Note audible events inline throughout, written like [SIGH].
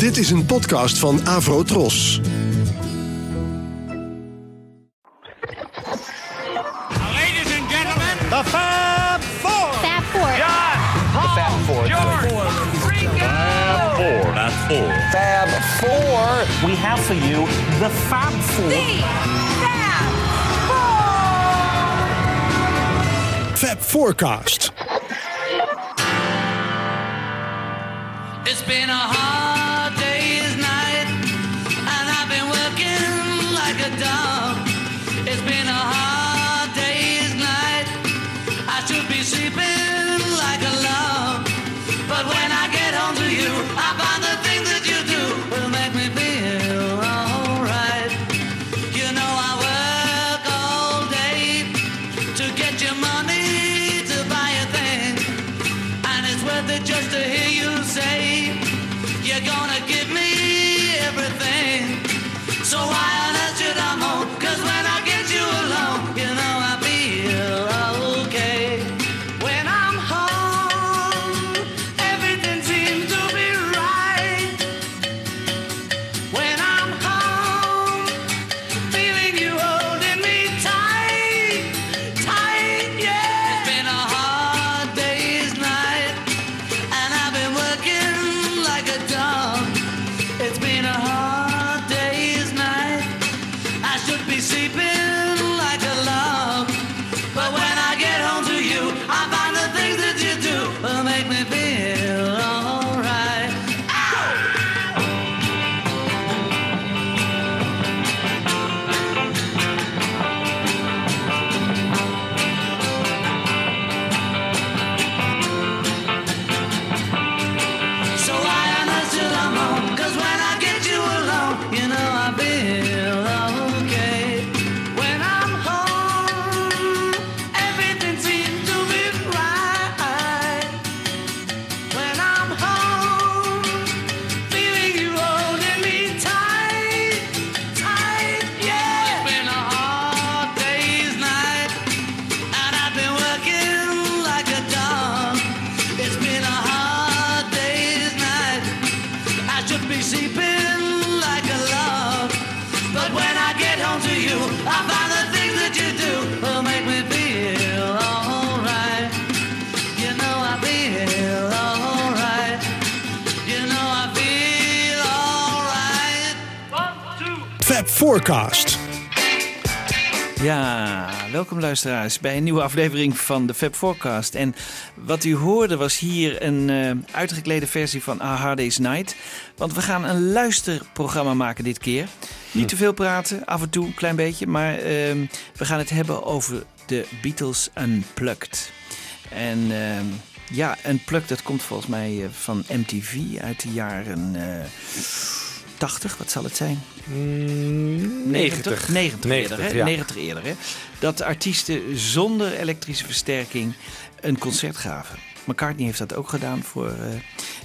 Dit is een podcast van Avro Tros. Ladies and gentlemen, The Fab Four. Fab Four. John, Paul, Fab Four. George, Ringo. Fab Four. We have for you the Fab Four. Fab Forecast. It's been a hard welkom luisteraars bij een nieuwe aflevering van de Fab Forecast. En wat u hoorde was hier een eh, uitgeklede versie van A Hard Day's Night. Want we gaan een luisterprogramma maken dit keer. Niet te veel praten, af en toe een klein beetje. Maar ehm, we gaan het hebben over de Beatles Unplugged. En ehm, ja, Unplugged dat komt volgens mij eh, van MTV uit de jaren... eh 80, wat zal het zijn? 90, 90, eerder, hè? ja. 90 eerder, hè? Dat de artiesten zonder elektrische versterking een concert gaven. McCartney heeft dat ook gedaan voor eh,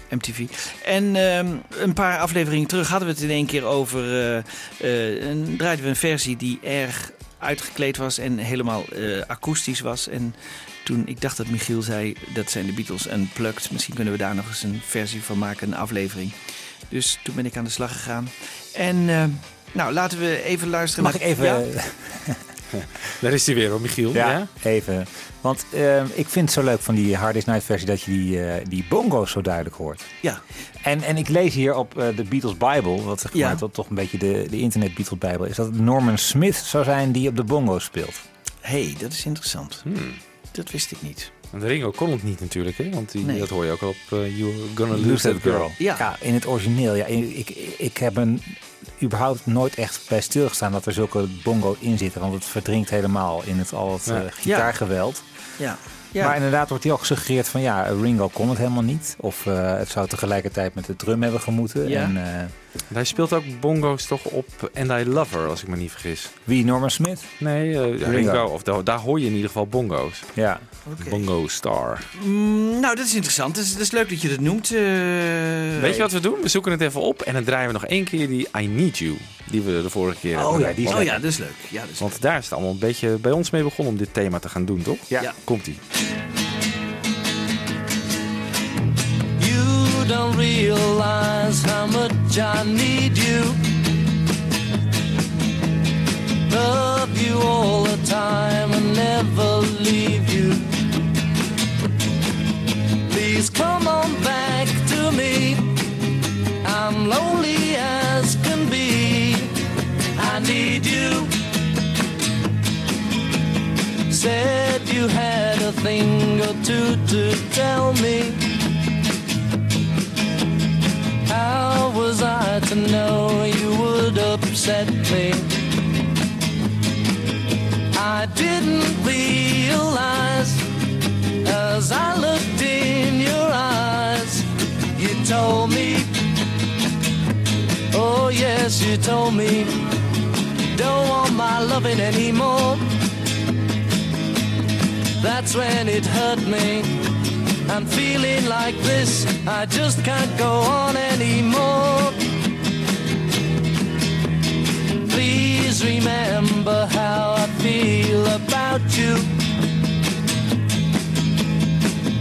MTV. En ehm, een paar afleveringen terug hadden we het in één keer over. een, draaiden we een versie die erg uitgekleed was en helemaal akoestisch was. En toen ik dacht dat Michiel zei dat zijn de Beatles unplugged. Misschien kunnen we daar nog eens een versie van maken, een aflevering. Dus toen ben ik aan de slag gegaan. En eh, nou, laten we even luisteren. Mag naar- ik even... Ja? [LAUGHS] Daar is hij weer hoor, Michiel. Ja, Ja? even. Want eh, ik vind het zo leuk van die Hard Day's Night versie dat je die, eh, die bongo's zo duidelijk hoort. Ja. En, en ik lees hier op eh, de Beatles Bible, wat zeg Ja. maar dat toch een beetje de, de internet Beatles Bijbel is, dat het Norman Smith zou zijn die op de bongo's speelt. hey, dat is interessant. Hmm. Dat wist ik niet. Want Ringo kon het niet natuurlijk, hè? Want die, Nee. dat hoor je ook al op uh, You're Gonna Lose, That Girl. Ja. in het origineel. Ja, ik, ik heb een überhaupt nooit echt bij stilgestaan dat er zulke bongo in zitten, want het verdrinkt helemaal in het al het Ja. eh, gitaargeweld. Ja. ja. Maar inderdaad wordt hier ook gesuggereerd van ja, Ringo kon het helemaal niet. Of eh, het zou tegelijkertijd met de drum hebben gemoeten. Ja. En, eh, Hij speelt ook bongo's toch op And I Love Her, als ik me niet vergis. wie, Norman Smith? Nee, eh, Ringo. Ringo. Of daar, daar hoor je in ieder geval bongo's. Ja. Bongo Star. Mm, nou, dat is interessant. Dat is, dat is leuk dat je dat noemt. eh. Weet je wat we doen? We zoeken het even op en dan draaien we nog één keer die I Need You. Die we de vorige keer Oh hebben. ja, die is Oh ja, dat is leuk. Ja, dat is Want daar is het allemaal een beetje bij ons mee begonnen om dit thema te gaan doen, toch? Ja. Ja. Komt-ie. You don't realize how much I need you. Love you all the time and never leave you. Please come on back to me. I'm lonely as can be. I need you. Said you had a thing or two to tell me. How was I to know you would upset me? I didn't yes, you told me, you don't want my loving anymore. That's when it hurt me. I'm feeling like this, I just can't go on anymore. Please remember how I feel about you.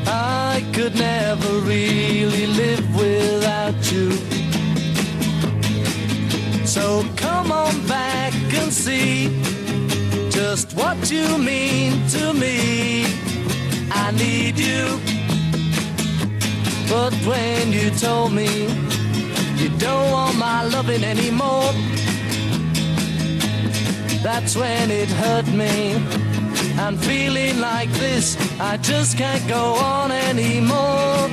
I could never really live without you. So come on back and see just what you mean to me. I need you. But when you told me you don't want my loving anymore, that's when it hurt me. I'm feeling like this, I just can't go on anymore.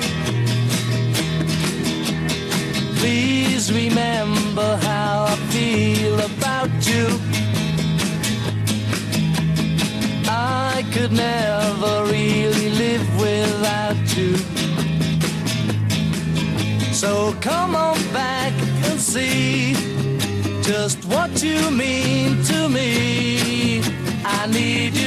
Please remember how I feel about you. I could never really live without you. So come on back and see just what you mean to me. I need you.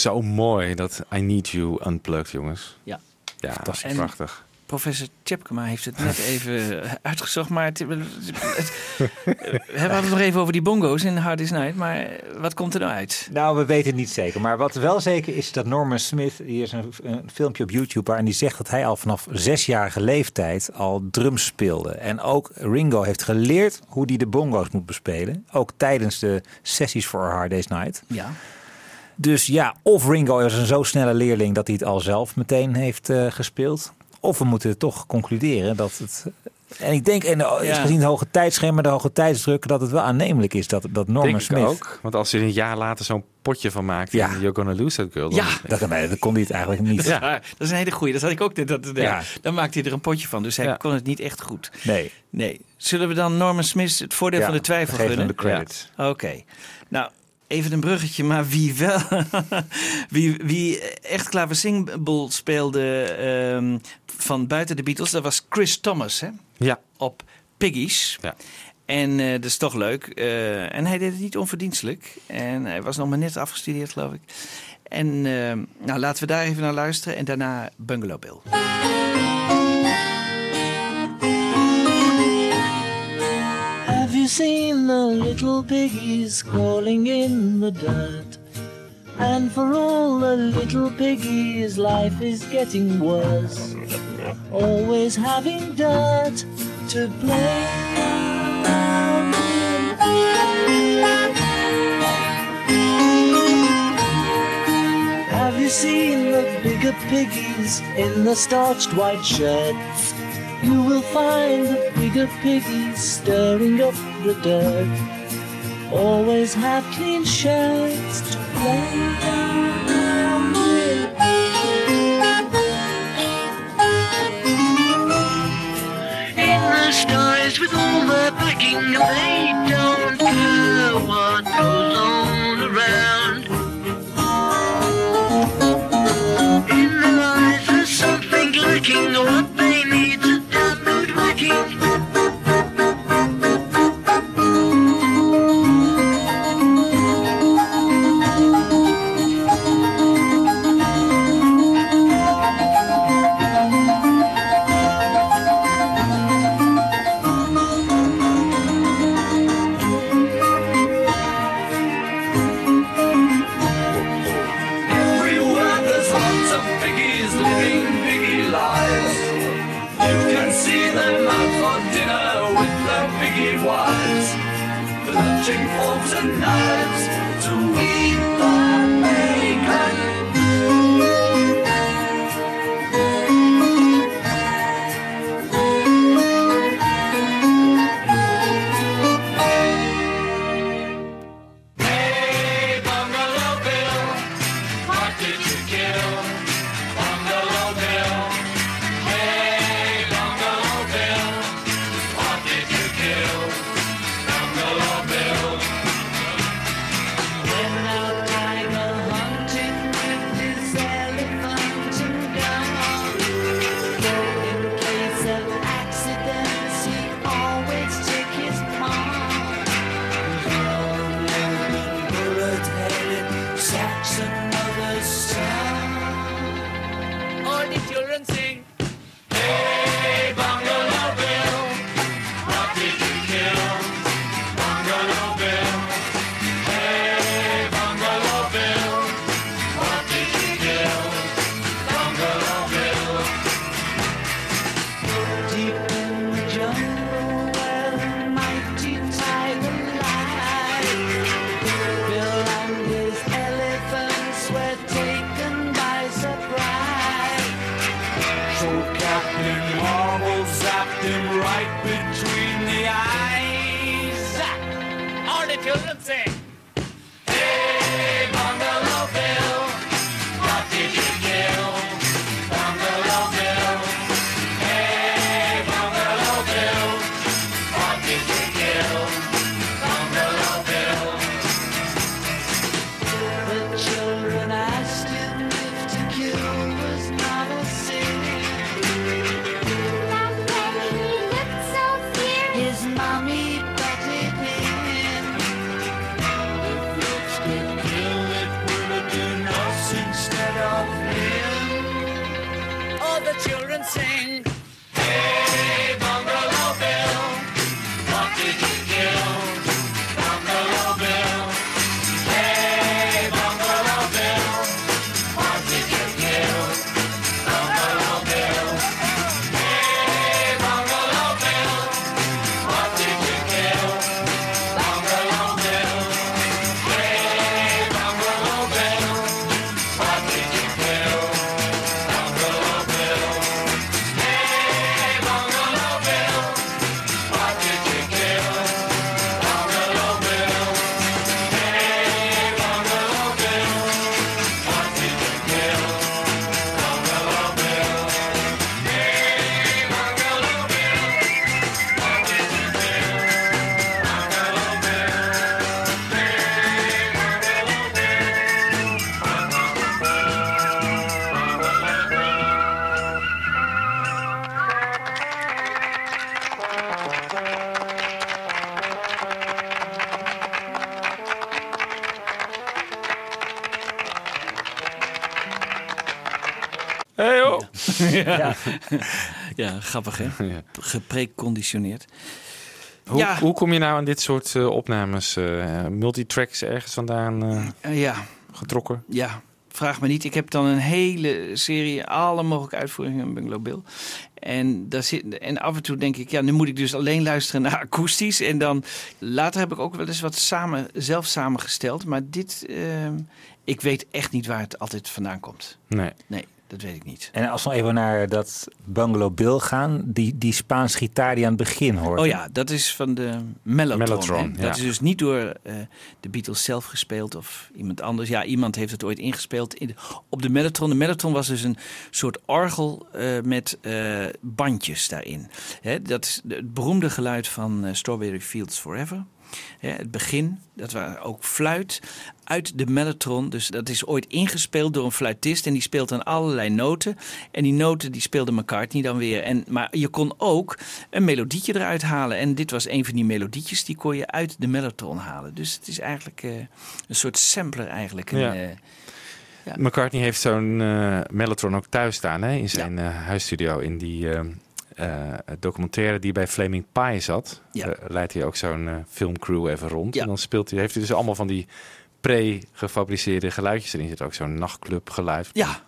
Zo mooi dat I Need You unplugged, jongens. Ja. Ja, En- prachtig. Professor Tjepkema heeft het net [LAUGHS] even uitgezocht, maar het, het- het- we hadden het nog even over die bongo's in Hard Day's Night, maar wat komt er nou uit? Nou, we weten het niet zeker. Maar wat wel zeker is dat Norman Smith, hier is een, een filmpje op YouTube waarin hij zegt dat hij al vanaf zesjarige leeftijd al drums speelde. En ook Ringo heeft geleerd hoe hij de bongo's moet bespelen. Ook tijdens de sessies voor Hard Day's Night. Ja. Dus ja, of Ringo is een zo snelle leerling dat hij het al zelf meteen heeft eh, gespeeld. Of we moeten toch concluderen dat het... En ik denk, en Ja. gezien het hoge tijdschema, de hoge tijdsdruk, dat het wel aannemelijk is dat, dat Norman Denk ik Smith... ook. Want als er een jaar later zo'n potje van maakt Ja. en You're Gonna Lose That Girl. dan- Ja. Dat, dat kon hij het eigenlijk niet. Ja, dat is een hele goeie. Dat had ik ook net. Dat, ja. Dan maakte hij er een potje van, dus hij kon het niet echt goed. Nee. Nee. Zullen we dan Norman Smith het voordeel van de twijfel gunnen? de credits. Oké. Nou, even een bruggetje, maar wie wel... [LAUGHS] wie, wie echt klaversymbol speelde ehm, van buiten de Beatles, dat was Chris Thomas, hè? Ja. Op Piggies. Ja. En eh, dat is toch leuk. Eh, en hij deed het niet onverdienstelijk. En hij was nog maar net afgestudeerd, geloof ik. En eh, nou, laten we daar even naar luisteren. En daarna Bungalow Bill. You seen the little piggies crawling in the dirt? And for all the little piggies, life is getting worse. Always having dirt to play. Have you seen the bigger piggies in the starched white shirts? You will find the bigger piggies stirring up the dirt. Always have clean shirts to play. In the skies with all their packing, they don't care what goes on the children sing. Hey, grappig hè? [LAUGHS] Ja. Gepreconditioneerd. Hoe, Ja. hoe kom je nou aan dit soort eh, opnames? eh, multitracks ergens vandaan eh, ja, getrokken? ja, vraag me niet. Ik heb dan een hele serie, alle mogelijke uitvoeringen in Bungalow Bill. En, daar zit, en af en toe denk ik, ja, nu moet ik dus alleen luisteren naar akoestisch. En dan later heb ik ook wel eens wat samen, zelf samengesteld. Maar dit, ehm, ik weet echt niet waar het altijd vandaan komt. Nee. Nee, dat weet ik niet. En als we even naar dat Bungalow Bill gaan, die, die Spaans gitaar die aan het begin hoort. Oh ja, dat is van de Mellotron. Mellotron, ja. Dat is dus niet door eh, de Beatles zelf gespeeld of iemand anders. Ja, iemand heeft het ooit ingespeeld in de- op de Mellotron. De Mellotron was dus een soort orgel eh, met eh, bandjes daarin. Hè, dat is het beroemde geluid van eh, Strawberry Fields Forever. Hè, het begin, dat waren ook fluit uit de mellotron. Dus dat is ooit ingespeeld door een fluitist. En die speelt dan allerlei noten. En die noten die speelde McCartney dan weer. En, maar je kon ook een melodietje eruit halen. En dit was een van die melodietjes die kon je uit de mellotron halen. Dus het is eigenlijk eh, een soort sampler eigenlijk. Ja. eh, McCartney heeft zo'n eh Mellotron ook thuis staan hè, in zijn huisstudio. In die documentaire die bij Flaming Pie zat. Ja. leidt hij ook zo'n filmcrew even rond. Ja. En dan speelt hij, heeft hij dus allemaal van die pre-gefabriceerde geluidjes erin. Er zit ook zo'n nachtclub geluid. Ja.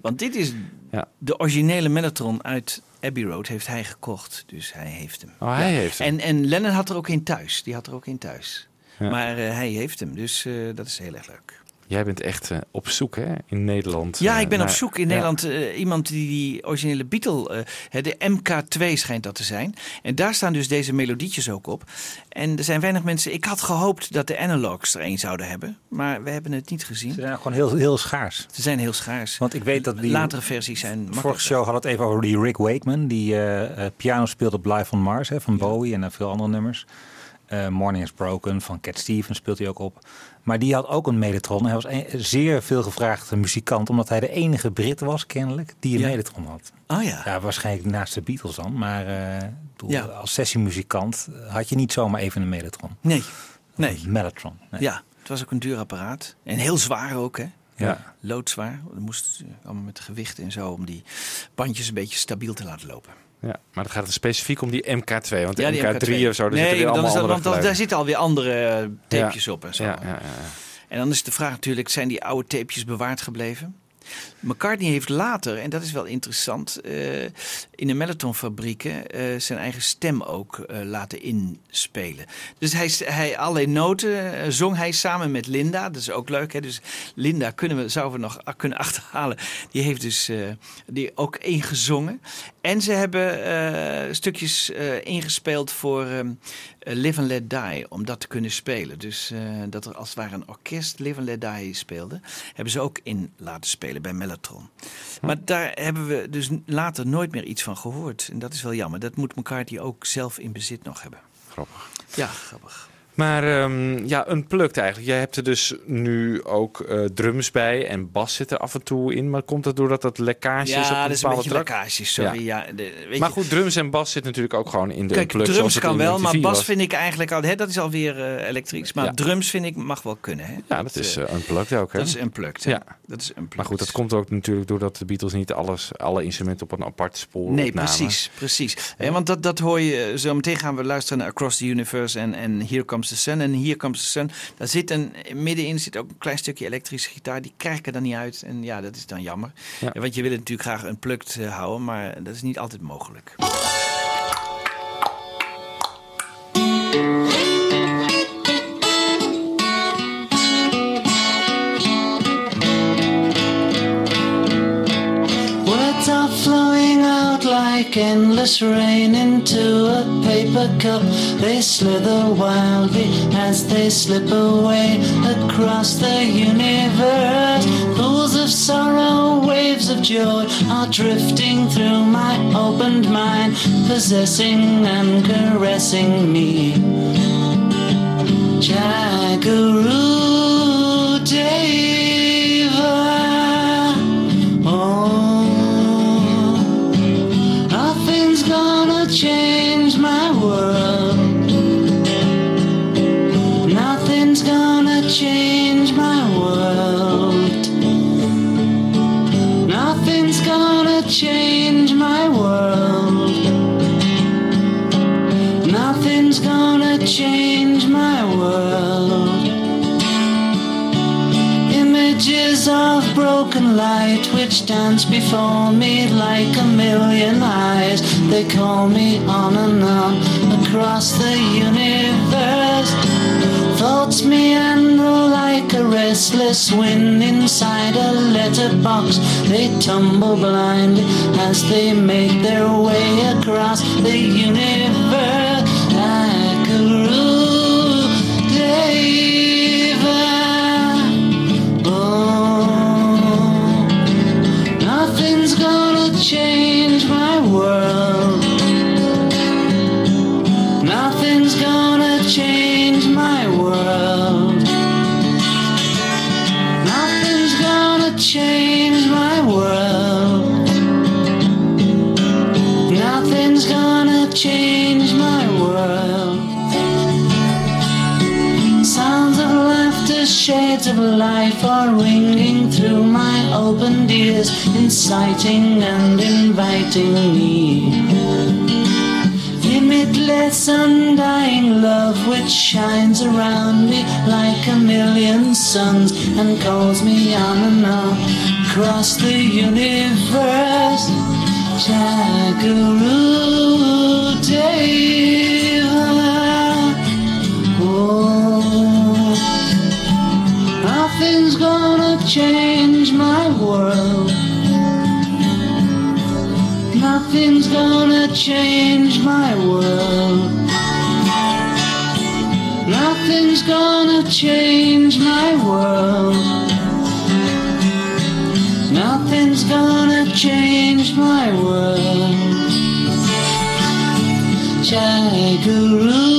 want dit is Ja. de originele mellotron uit Abbey Road heeft hij gekocht. Dus hij heeft hem. Oh, hij Ja. heeft hem. En, en Lennon had er ook een thuis. Die had er ook een thuis. Maar eh, hij heeft hem, dus eh, dat is heel erg leuk. Jij bent echt eh, op zoek hè, in Nederland. Ja, eh, ik ben op zoek in Ja. Nederland uh, iemand die die originele Beatle, uh, hè, de MK2 schijnt dat te zijn. En daar staan dus deze melodietjes ook op. En er zijn weinig mensen. Ik had gehoopt dat de analogs er een zouden hebben, maar we hebben het niet gezien. Ze zijn gewoon heel, heel schaars. Ze zijn heel schaars. Want ik weet dat die latere versies zijn Vorige show had het even over die Rick Wakeman, die eh, eh, piano speelt op Live on Mars hè, van Bowie en eh, veel andere nummers. Eh, Morning is Broken van Cat Stevens speelt hij ook op. Maar die had ook een Mellotron. Hij was een zeer veel gevraagde muzikant, omdat hij de enige Brit was kennelijk die een Ja. Mellotron had. Oh ja. Ja, waarschijnlijk naast de Beatles dan. Maar eh, ik bedoel, Ja. als sessiemuzikant had je niet zomaar even een Mellotron. Nee. Nee. Mellotron. Nee. Ja, het was ook een duur apparaat. En heel zwaar ook, hè? Ja. Loodzwaar. Dat moest eh, allemaal met gewicht en zo om die bandjes een beetje stabiel te laten lopen. Ja, maar dan gaat het specifiek om die MK2. Want de Ja, die MK3 MK2. of zo, daar nee, zitten weer allemaal dat, andere want daar zitten alweer andere eh, tapejes op en zo. Ja, ja, ja, ja. En dan is de vraag natuurlijk, zijn die oude tapejes bewaard gebleven? McCartney heeft later, en dat is wel interessant, eh, in de Mellotron-fabrieken eh, zijn eigen stem ook eh, laten inspelen. Dus hij, hij allerlei noten zong hij samen met Linda. Dat is ook leuk. Hè? Dus Linda kunnen we, zouden we nog kunnen [LAUGHS] achterhalen. Die heeft dus die ook ingezongen. En ze hebben stukjes ingespeeld voor ehm, eh, Live and Let Die, om dat te kunnen spelen. Dus eh, dat er als het ware een orkest Live and Let Die speelde, hebben ze ook in laten spelen bij Mellotron. Maar daar hebben we dus later nooit meer iets van gehoord. En dat is wel jammer. Dat moet McCarthy ook zelf in bezit nog hebben. Grappig. Ja, grappig. Maar ehm, ja, unplugged eigenlijk. Jij hebt er dus nu ook eh, drums bij en bas zit er af en toe in. Maar komt dat doordat dat lekkage is op Ja, een dat is een beetje track? lekkage, sorry. Ja. de- weet Maar goed, drums en bas zit natuurlijk ook gewoon in de Kijk, unplugged. drums kan wel, maar bas was. vind ik eigenlijk al... Hè, dat is alweer eh elektrisch. Maar Ja. drums vind ik mag wel kunnen. Hè? Ja, dat is eh, eh, unplugged ook. Hè? dat is unplugged. Hè? Ja. Dat is unplugged. Maar goed, dat komt ook natuurlijk doordat de Beatles niet alles, alle instrumenten op een apart spoor Nee, opnamen. precies, precies. Eh, want dat, dat hoor je, zo meteen gaan we luisteren naar Across the Universe en, en Here Comes the Sun. En Here Comes the Sun, daar zit een, middenin zit ook een klein stukje elektrische gitaar. Die er dan niet uit en ja, dat is dan jammer. Ja. Want je wil het natuurlijk graag unplugged eh, houden, maar dat is niet altijd mogelijk. Like endless rain into a paper cup. They slither wildly as they slip away across the universe. Pools of sorrow, waves of joy are drifting through my opened mind, possessing and caressing me. Jagaru Deva. Dance before me like a million eyes. They call me on and on across the universe. Thoughts meander like a restless wind inside a letterbox. They tumble blindly as they make their way across the universe. Change my world. Inciting and inviting me. Limitless, undying love which shines around me like a million suns and calls me on and on across the universe. Jagaru Deva. Change my world. Nothing's gonna change my world. Nothing's gonna change my world. Jaguru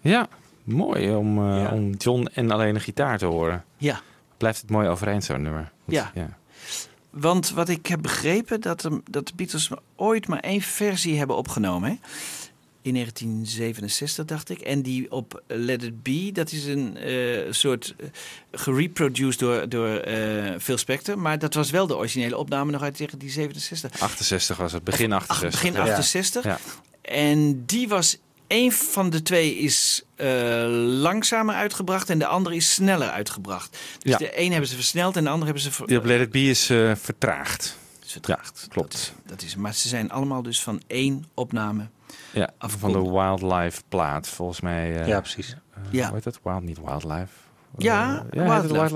Ja, mooi om, eh, Ja. om John en alleen een gitaar te horen. Ja, Blijft het mooi overeind, zo'n nummer. Goed, Ja. ja. want wat ik heb begrepen, dat, de- dat de Beatles ooit maar één versie hebben opgenomen. Hè? In 1967, dacht ik. En die op Let It Be, dat is een eh, soort eh, gereproduced door, door eh, Phil Spector. Maar dat was wel de originele opname nog uit 1967. 68 was het, begin Ach, 68. begin ja. 68. Ja. En die was, één van de twee is eh, langzamer uitgebracht en de andere is sneller uitgebracht. Dus Ja. de een hebben ze versneld en de andere hebben ze ver- Die op Let It Be is eh, vertraagd. vertraagd. Ja, klopt. Dat is, dat is, maar ze zijn allemaal dus van één opname. Ja, van de. Wildlife plaat, volgens mij. eh, Ja, precies. Ja. Hoe heet dat? Wild, niet Wildlife. Ja, ja. Flight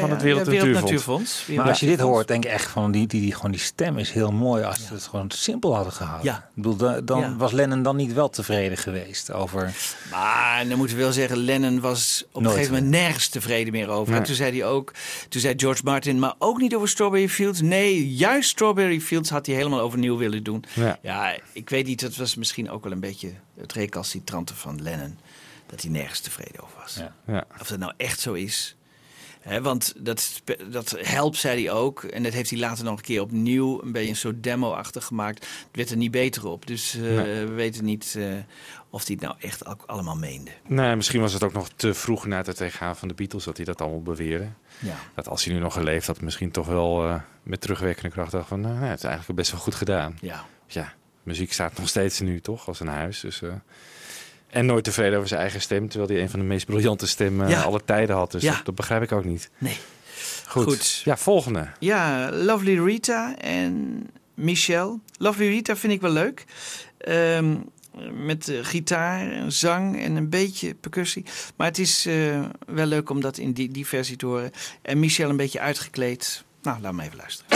van het Wereld Wereld Natuurfonds. Maar als je dit hoort, denk ik echt van die, die, die, gewoon die stem is heel mooi. Als ze het gewoon simpel hadden gehouden. Ja. Ik bedoel, da- dan Ja. was Lennon dan niet wel tevreden geweest over. Maar dan moeten we wel zeggen, Lennon was op een gegeven moment nergens tevreden meer over. Nee. En toen zei hij ook, toen zei George Martin, maar ook niet over Strawberry Fields. Nee, juist Strawberry Fields had hij helemaal overnieuw willen doen. Ja. Ja, ik weet niet, dat was misschien ook wel een beetje het recalcitrante van Lennon. Dat hij nergens tevreden over was. Ja. Ja. Of dat nou echt zo is. Hè, want dat, dat helpt, zei hij ook. En dat heeft hij later nog een keer opnieuw een beetje een soort demo-achtig gemaakt. Het werd er niet beter op. Dus eh, Nee. we weten niet eh, of hij het nou echt ook allemaal meende. Nee, misschien was het ook nog te vroeg na het tegengaan van de Beatles dat hij dat allemaal beweerde. Ja. Dat als hij nu nog geleefd had, misschien toch wel eh, met terugwerkende kracht dacht van, nou, het is eigenlijk best wel goed gedaan. Ja. Ja, muziek staat nog steeds nu toch als een huis. Dus, eh, en nooit tevreden over zijn eigen stem, terwijl hij een van de meest briljante stemmen Ja. aller tijden had. Dus Ja. dat, dat begrijp ik ook niet. Nee. Goed. Goed. Ja, volgende. Ja, Lovely Rita en Michelle. Lovely Rita vind ik wel leuk. Ehm, met eh, gitaar, zang en een beetje percussie. Maar het is eh, wel leuk om dat in die, die versie te horen. En Michelle een beetje uitgekleed. Nou, laat me even luisteren.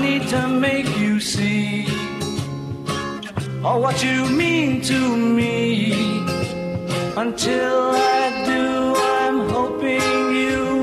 Need to make you see oh, what you mean to me. Until I do, I'm hoping you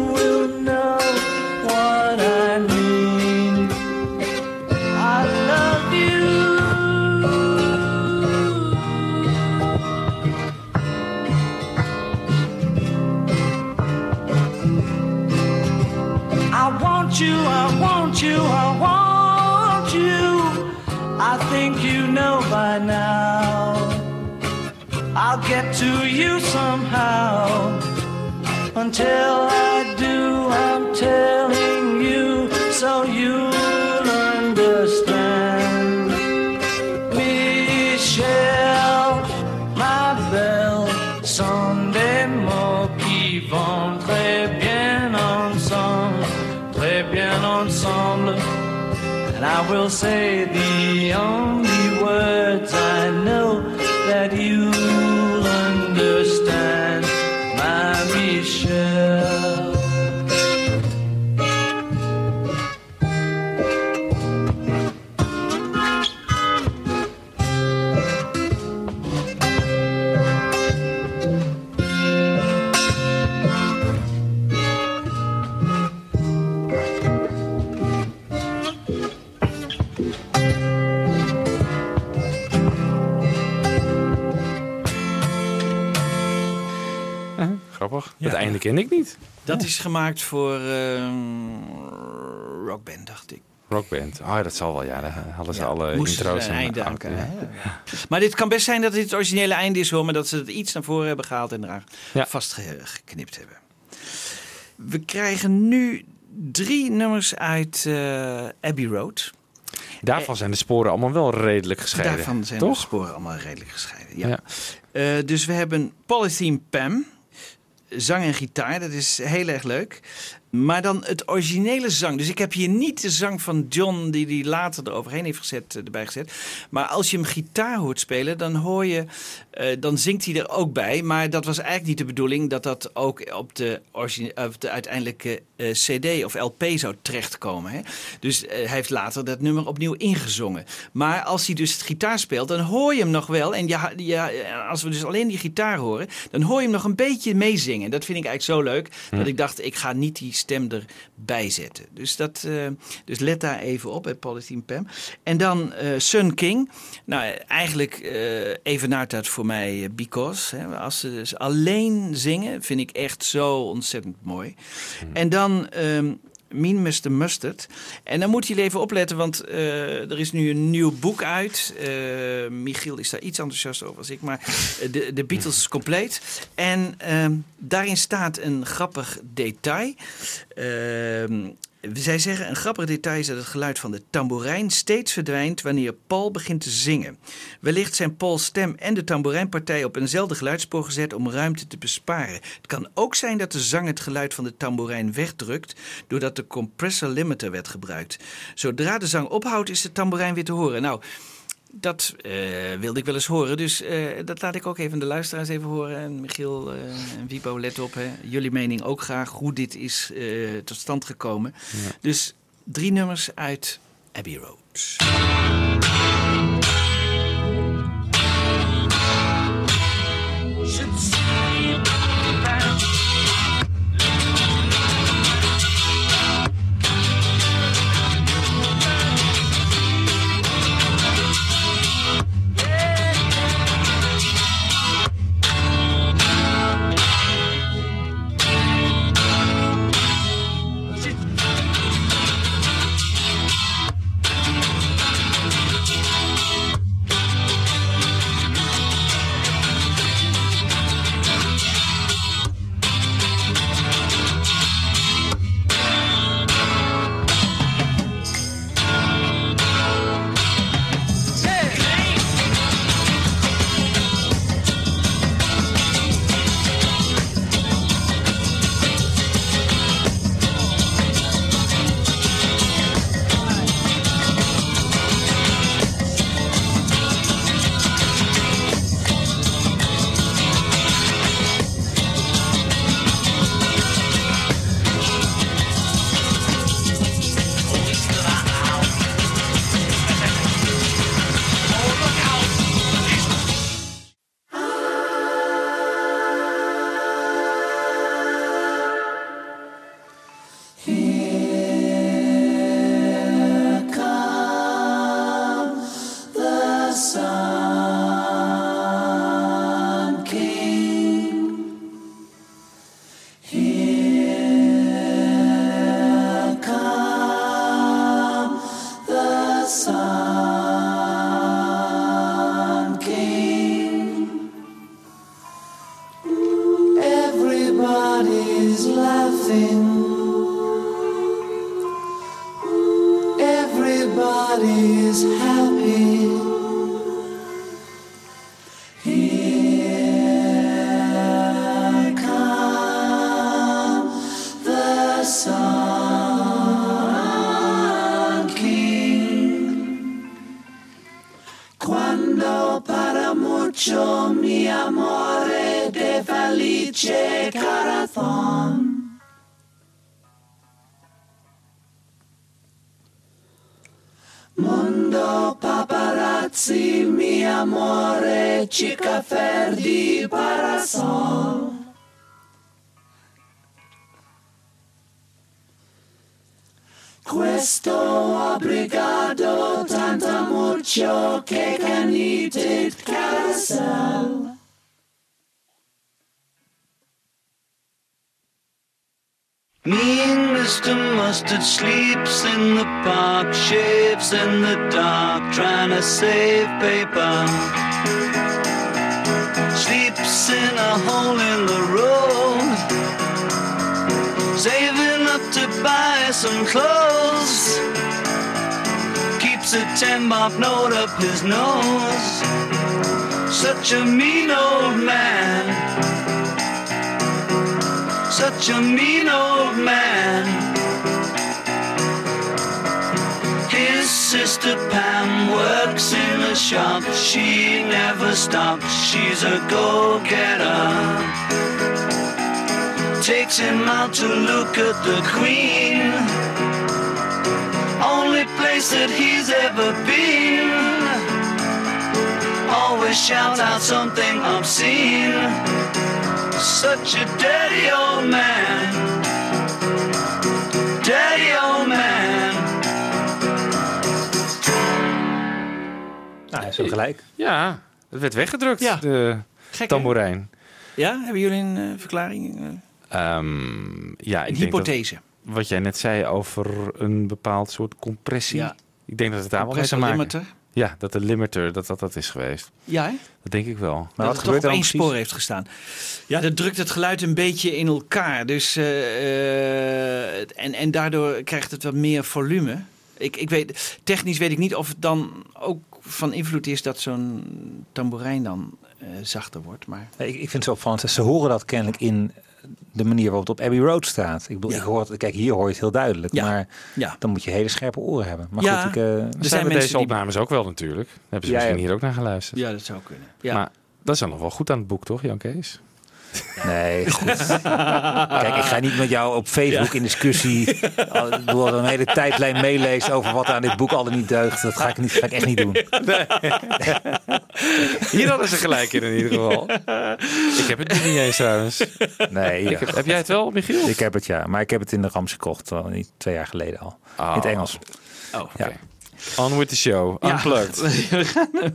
I'll get to you somehow. Until I do, I'm telling you so you'll understand. Michel, ma belle, sont des mots qui vont très bien ensemble, très bien ensemble. And I will say the only words I know that you'll Het einde ken ik niet. Dat is gemaakt voor ehm, Rockband, dacht ik. Rockband. Oh, dat zal wel. Ja, daar hadden ze alle intro's en einde aan? Maar dit kan best zijn dat dit het originele einde is hoor, maar dat ze het iets naar voren hebben gehaald en eraan Ja. vastgeknipt hebben. We krijgen nu drie nummers uit eh, Abbey Road. Daarvan zijn de sporen allemaal wel redelijk gescheiden. Daarvan zijn de toch? sporen allemaal redelijk gescheiden. Ja. Ja. Eh, dus we hebben Polythene Pam, zang en gitaar. Dat is heel erg leuk. Maar dan het originele zang. Dus ik heb hier niet de zang van John die hij later eroverheen heeft gezet, eh, erbij gezet. Maar als je hem gitaar hoort spelen, dan hoor je, eh, dan zingt hij er ook bij. Maar dat was eigenlijk niet de bedoeling dat dat ook op de, origine- op de uiteindelijke eh, CD of LP zou terechtkomen. Hè? Dus eh, hij heeft later dat nummer opnieuw ingezongen. Maar als hij dus het gitaar speelt, dan hoor je hem nog wel. En ja, ja, als we dus alleen die gitaar horen, dan hoor je hem nog een beetje meezingen. Dat vind ik eigenlijk zo leuk dat ik dacht, ik ga niet die stem erbij zetten. Dus, dat, eh, dus let daar even op, bij Polythene Pam. En dan eh, Sun King. Nou, eigenlijk eh evenaart dat voor mij Because. Hè. Als ze dus alleen zingen, vind ik echt zo ontzettend mooi. En dan... ehm Mean Mr. Mustard. En dan moeten jullie even opletten, want eh, er is nu een nieuw boek uit. Eh, Michiel is daar iets enthousiast over als ik, maar eh, de, de Beatles compleet. En ehm, daarin staat een grappig detail. Ehm, zij zeggen een grappig detail is dat het geluid van de tamboerijn steeds verdwijnt wanneer Paul begint te zingen. Wellicht zijn Pauls stem en de tamboerijnpartij op eenzelfde geluidsspoor gezet om ruimte te besparen. Het kan ook zijn dat de zang het geluid van de tamboerijn wegdrukt doordat de compressor limiter werd gebruikt. Zodra de zang ophoudt is de tamboerijn weer te horen. Nou, dat eh, wilde ik wel eens horen. Dus eh, dat laat ik ook even de luisteraars even horen. En Michiel eh, en Wipo, let op. Hè. Jullie mening ook graag hoe dit is tot stand gekomen. Dus drie nummers uit Abbey Road. His nose. Such a mean old man such a mean old man. His sister Pam works in a shop. She never stops. She's a go-getter. Takes him out to look at the Queen. Only place that he's ever been. Always shouts out something obscene such a dirty old man. Dirty old man. Nou, hij is zo gelijk. Ja, het werd weggedrukt, Ja. de Gek, tamboerijn. Ja, hebben jullie een eh, verklaring? eh, Ehm, ja, een ik denk dat hypothese. Wat jij net zei over een bepaald soort compressie. Ja. Ik denk dat het daar wel mee maken. Ja, dat de limiter, dat dat, dat is geweest. Ja, hè? Dat denk ik wel. Maar dat wat het toch gebeurt op er één dan spoor heeft gestaan. Ja, dat drukt het geluid een beetje in elkaar. Dus, eh, eh, en, en daardoor krijgt het wat meer volume. Ik, ik weet, technisch weet ik niet of het dan ook van invloed is dat zo'n tamboerijn dan eh, zachter wordt. Maar Ik, ik vind het zo opvallend. Ze horen dat kennelijk in de manier waarop het op Abbey Road staat. Ik bedoel, Ja. ik hoor het, kijk, hier hoor je het heel duidelijk. Ja. Maar ja, dan moet je hele scherpe oren hebben. Maar Ja. goed, ik, eh, er zijn zijn bij mensen deze die... opnames ook wel natuurlijk. Daar hebben ze Ja, misschien ja. hier ook naar geluisterd. Ja, dat zou kunnen. Ja. Maar dat is dan nog wel goed aan het boek, toch, Jan Kees? [LAUGHS] Nee, goed. Kijk, ik ga niet met jou op Facebook in discussie. Bedoel, een hele tijdlijn meelezen over wat aan dit boek al en niet deugt. Dat ga ik, niet, ga ik echt niet doen. [LAUGHS] [LAUGHS] Hier hadden ze gelijk in, in ieder geval. ik heb het niet eens trouwens. Nee, heb, heb jij het wel, Michiel? ik heb het ja. Maar ik heb het in de Rams gekocht. Al niet twee jaar geleden al. Oh, In het Engels. Oh, Ja. oké. On with the show. Ja. Unplugged. We gaan eh,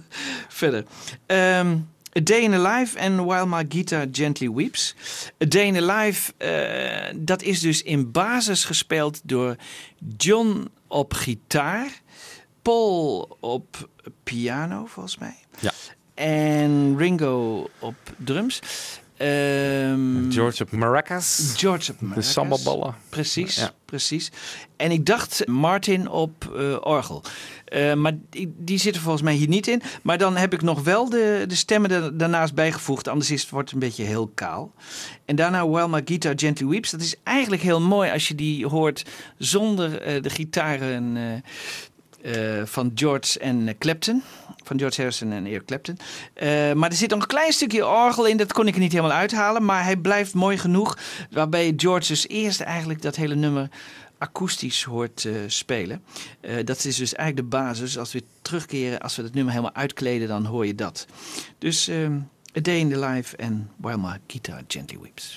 verder. Ehm, A Day in a Life and While My Guitar Gently Weeps. A Day in a Life, eh, dat is dus in basis gespeeld door John op gitaar, Paul op piano volgens mij. Ja. En Ringo op drums. Ehm, George op maracas. George op De maracas. sambalballen. Precies, Ja. precies. En ik dacht Martin op eh, orgel. Eh, maar die, die zitten volgens mij hier niet in. Maar dan heb ik nog wel de, de stemmen er, daarnaast bijgevoegd. Anders is het, wordt het een beetje heel kaal. En daarna While My Guitar Gently Weeps. Dat is eigenlijk heel mooi als je die hoort zonder eh, de gitaren eh, van George en eh, Clapton. Van George Harrison en Eric Clapton. Eh, maar er zit nog een klein stukje orgel in. Dat kon ik er niet helemaal uithalen. Maar hij blijft mooi genoeg. Waarbij George dus eerst eigenlijk dat hele nummer akoestisch hoort spelen. Dat is dus eigenlijk de basis. Als we terugkeren, als we het nummer helemaal uitkleden, dan hoor je dat. Dus ehm, A Day in the Life en While My Guitar Gently Weeps.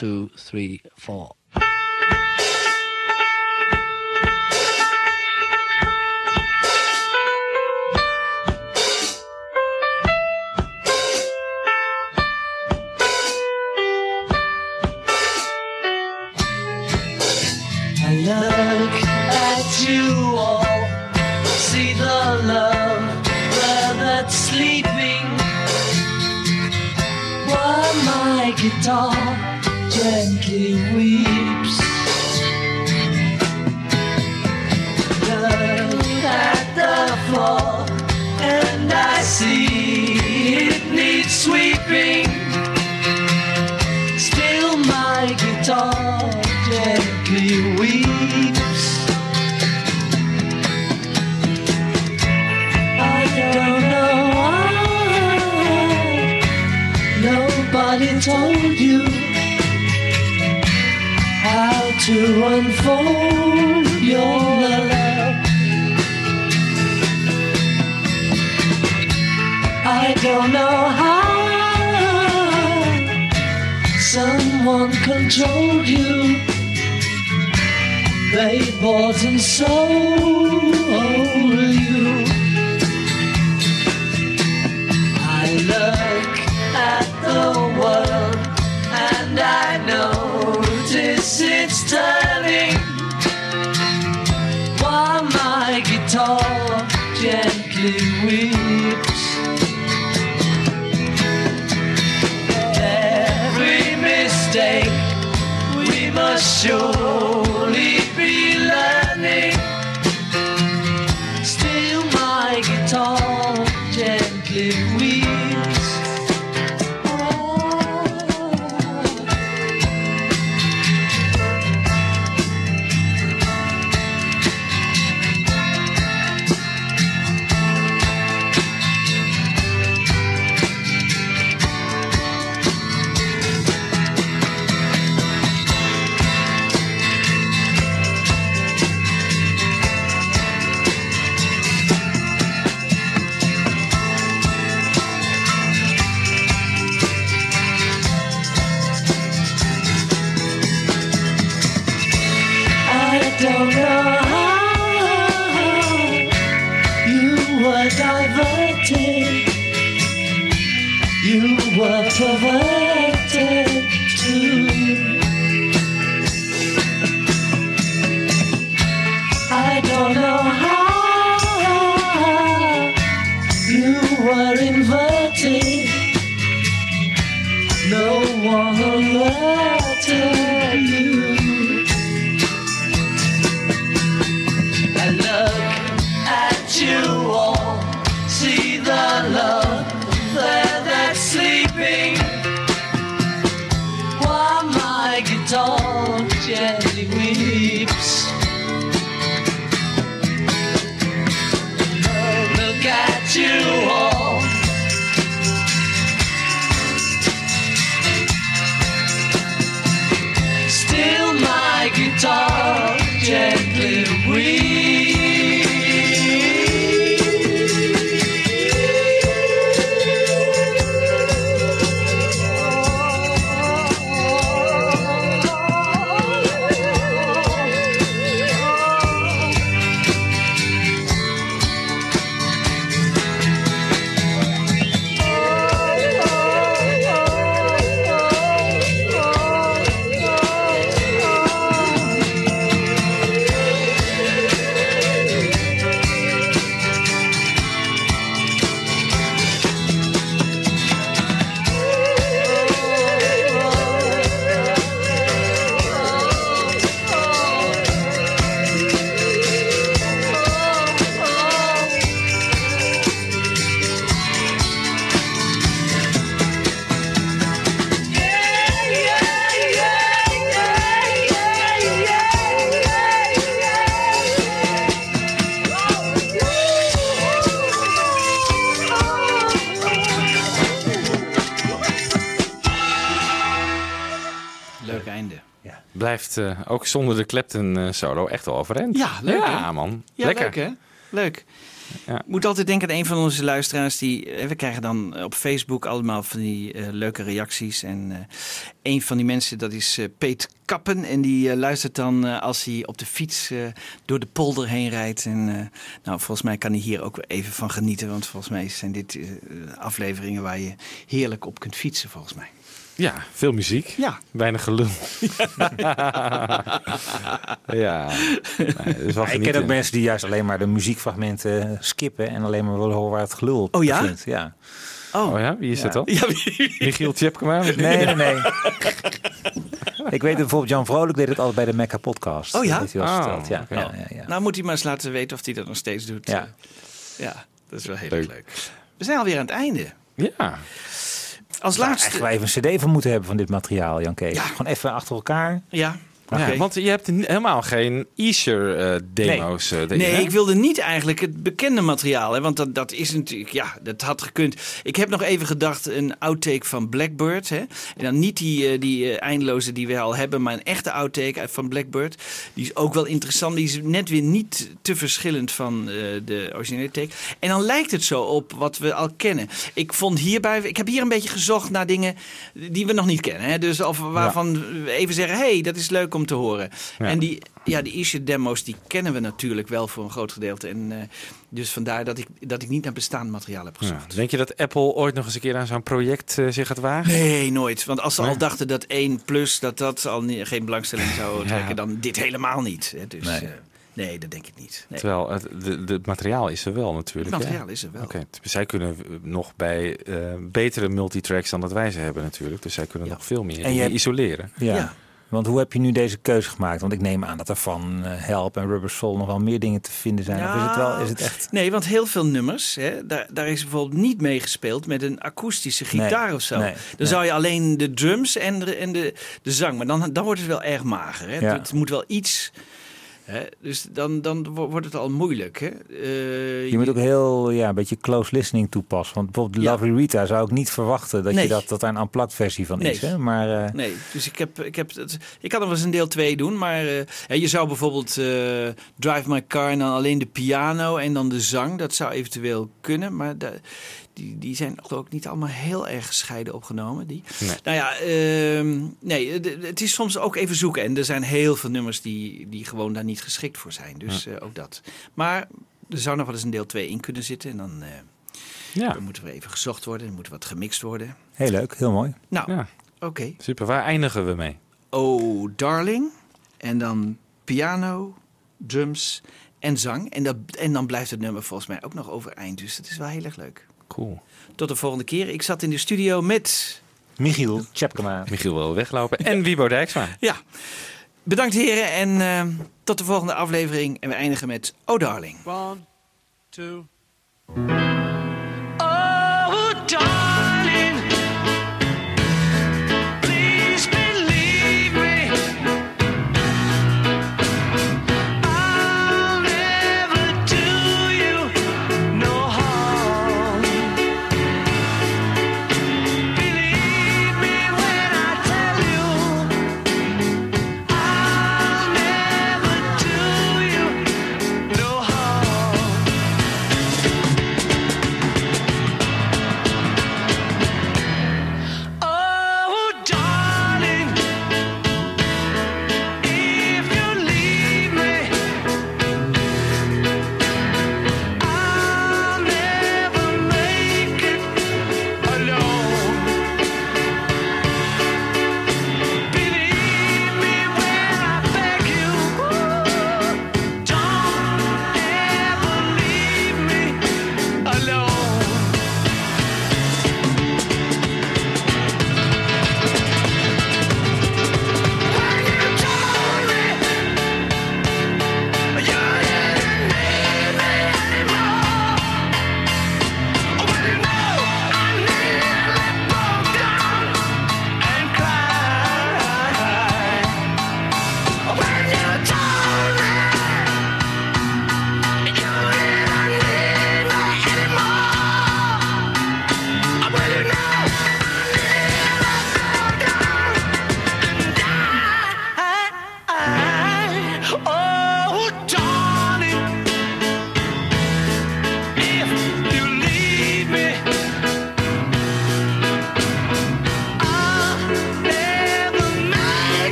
Two, three, four. Controlled you. They bought and sold my guitar gently weeps. Look ook zonder de Clapton eh, solo echt wel overeind. Ja, leuk, Ja, hè? man. Ja, Lekker. leuk hè? Leuk. Ja. Ik moet altijd denken aan een van onze luisteraars. Die, eh, we krijgen dan op Facebook allemaal van die eh, leuke reacties. En eh, een van die mensen, dat is eh, Peet Kappen. En die eh, luistert dan eh, als hij op de fiets eh, door de polder heen rijdt. En eh, nou, volgens mij kan hij hier ook even van genieten. Want volgens mij zijn dit eh, afleveringen waar je heerlijk op kunt fietsen, volgens mij. Ja, veel muziek. Ja. Weinig gelul. [LAUGHS] ja. Nee, wel ik ken ook mensen die juist alleen maar de muziekfragmenten skippen en alleen maar willen horen waar het gelul op Oh ja? begint. Ja. Oh, Oh ja, wie is Ja. dat dan? Ja, wie- Michiel Tjepkema? Nee, nee, nee. [LAUGHS] ik weet bijvoorbeeld, Jan Vrolijk deed het altijd bij de Mecca podcast. Oh ja? Dat heeft hij wel eens Oh, verteld. Ja, ja, ja, ja. Nou moet hij maar eens laten weten of hij dat nog steeds doet. Ja. ja dat is wel heel Leuk. leuk. We zijn alweer aan het einde. Ja. Als laatste... wel even een cd van moeten hebben van dit materiaal, Jan Kees. Ja. Gewoon even achter elkaar. Ja, Ja, want je hebt helemaal geen Easter-demo's. eh, Nee, ik wilde niet eigenlijk het bekende materiaal. Hè, want dat, dat is natuurlijk, ja, dat had gekund. Ik heb nog even gedacht, een outtake van Blackbird. Hè? En dan niet die, eh, die eh, eindeloze die we al hebben, maar een echte outtake uit- van Blackbird. Die is ook wel interessant. Die is net weer niet te verschillend van eh, de originele take. En dan lijkt het zo op wat we al kennen. Ik vond hierbij, ik heb hier een beetje gezocht naar dingen die we nog niet kennen. Hè? Dus of waarvan we even zeggen, hey, dat is leuk om te horen. Ja. En die, ja, die Isha demo's die kennen we natuurlijk wel voor een groot gedeelte. En eh, dus vandaar dat ik, dat ik niet naar bestaand materiaal heb Ja. gezocht. Denk je dat Apple ooit nog eens een keer aan zo'n project eh, zich gaat wagen? Nee, nooit. Want als ze Nee? al dachten dat 1 plus dat dat al niet, geen belangstelling zou [LAUGHS] Ja. trekken, dan dit helemaal niet. Hè? Dus, Nee. nee. nee, dat denk ik niet. Nee. Terwijl het de, de, materiaal is er wel natuurlijk. Het hè? materiaal is er wel. Oké, t- zij kunnen eh, nog bij eh, betere multitracks dan dat wij ze hebben natuurlijk. Dus zij kunnen Ja. nog veel meer En je hebt- isoleren. Ja. Ja. Want hoe heb je nu deze keuze gemaakt? Want ik neem aan dat er van eh, Help en Rubber Soul nog wel meer dingen te vinden zijn. Of is het wel, is het echt... Nee, want heel veel nummers, hè, daar, daar is bijvoorbeeld niet mee gespeeld met een akoestische gitaar Nee, of zo. nee, dan nee. zou je alleen de drums en de, en de, de zang, maar dan, dan wordt het wel erg mager. Hè? Ja. Het moet wel iets. Hè? Dus dan, dan wo- wordt het al moeilijk. Hè? Eh, Je moet ook heel ja, een beetje close listening toepassen. Want bijvoorbeeld Ja. Lovely Rita zou ik niet verwachten dat, Nee. je dat, dat daar een unplugged versie van Nee. is. Hè? Maar eh, Nee, dus ik heb, ik heb ik kan nog wel eens een deel 2 doen, maar eh, ja, je zou bijvoorbeeld Drive My Car en dan alleen de piano en dan de zang, dat zou eventueel kunnen, maar da- die, die zijn geloof ik niet allemaal heel erg gescheiden opgenomen. Die. Nee. Nou ja, ehm, nee, het is soms ook even zoeken en er zijn heel veel nummers die, die gewoon daar niet geschikt voor zijn, dus eh, ook dat. Maar er zou nog wel eens een deel 2 in kunnen zitten en dan, eh, Ja, dan moet er even gezocht worden, er moet wat gemixt worden. heel leuk, heel mooi. Nou, ja, oké. super. Waar eindigen we mee? Oh Darling. En dan piano, drums en zang. En, dat, en dan blijft het nummer volgens mij ook nog overeind. Dus dat is wel heel erg leuk. Cool. Tot de volgende keer. Ik zat in de studio met... Michiel Tjepkema. Michiel wil weglopen. En Wiebo Dijksma. Ja, bedankt heren. En eh, tot de volgende aflevering. En we eindigen met Oh Darling. One, two.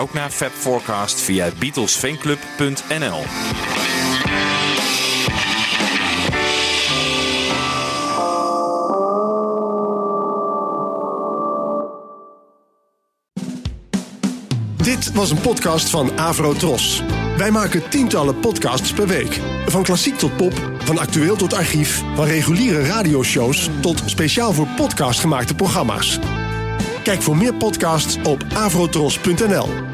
Ook naar Fab Forecast via beatlesfanclub.nl. Dit was een podcast van Avro Tros. Wij maken tientallen podcasts per week. Van klassiek tot pop, van actueel tot archief, van reguliere radioshows tot speciaal voor podcast gemaakte programma's. Kijk voor meer podcasts op avrotros.nl.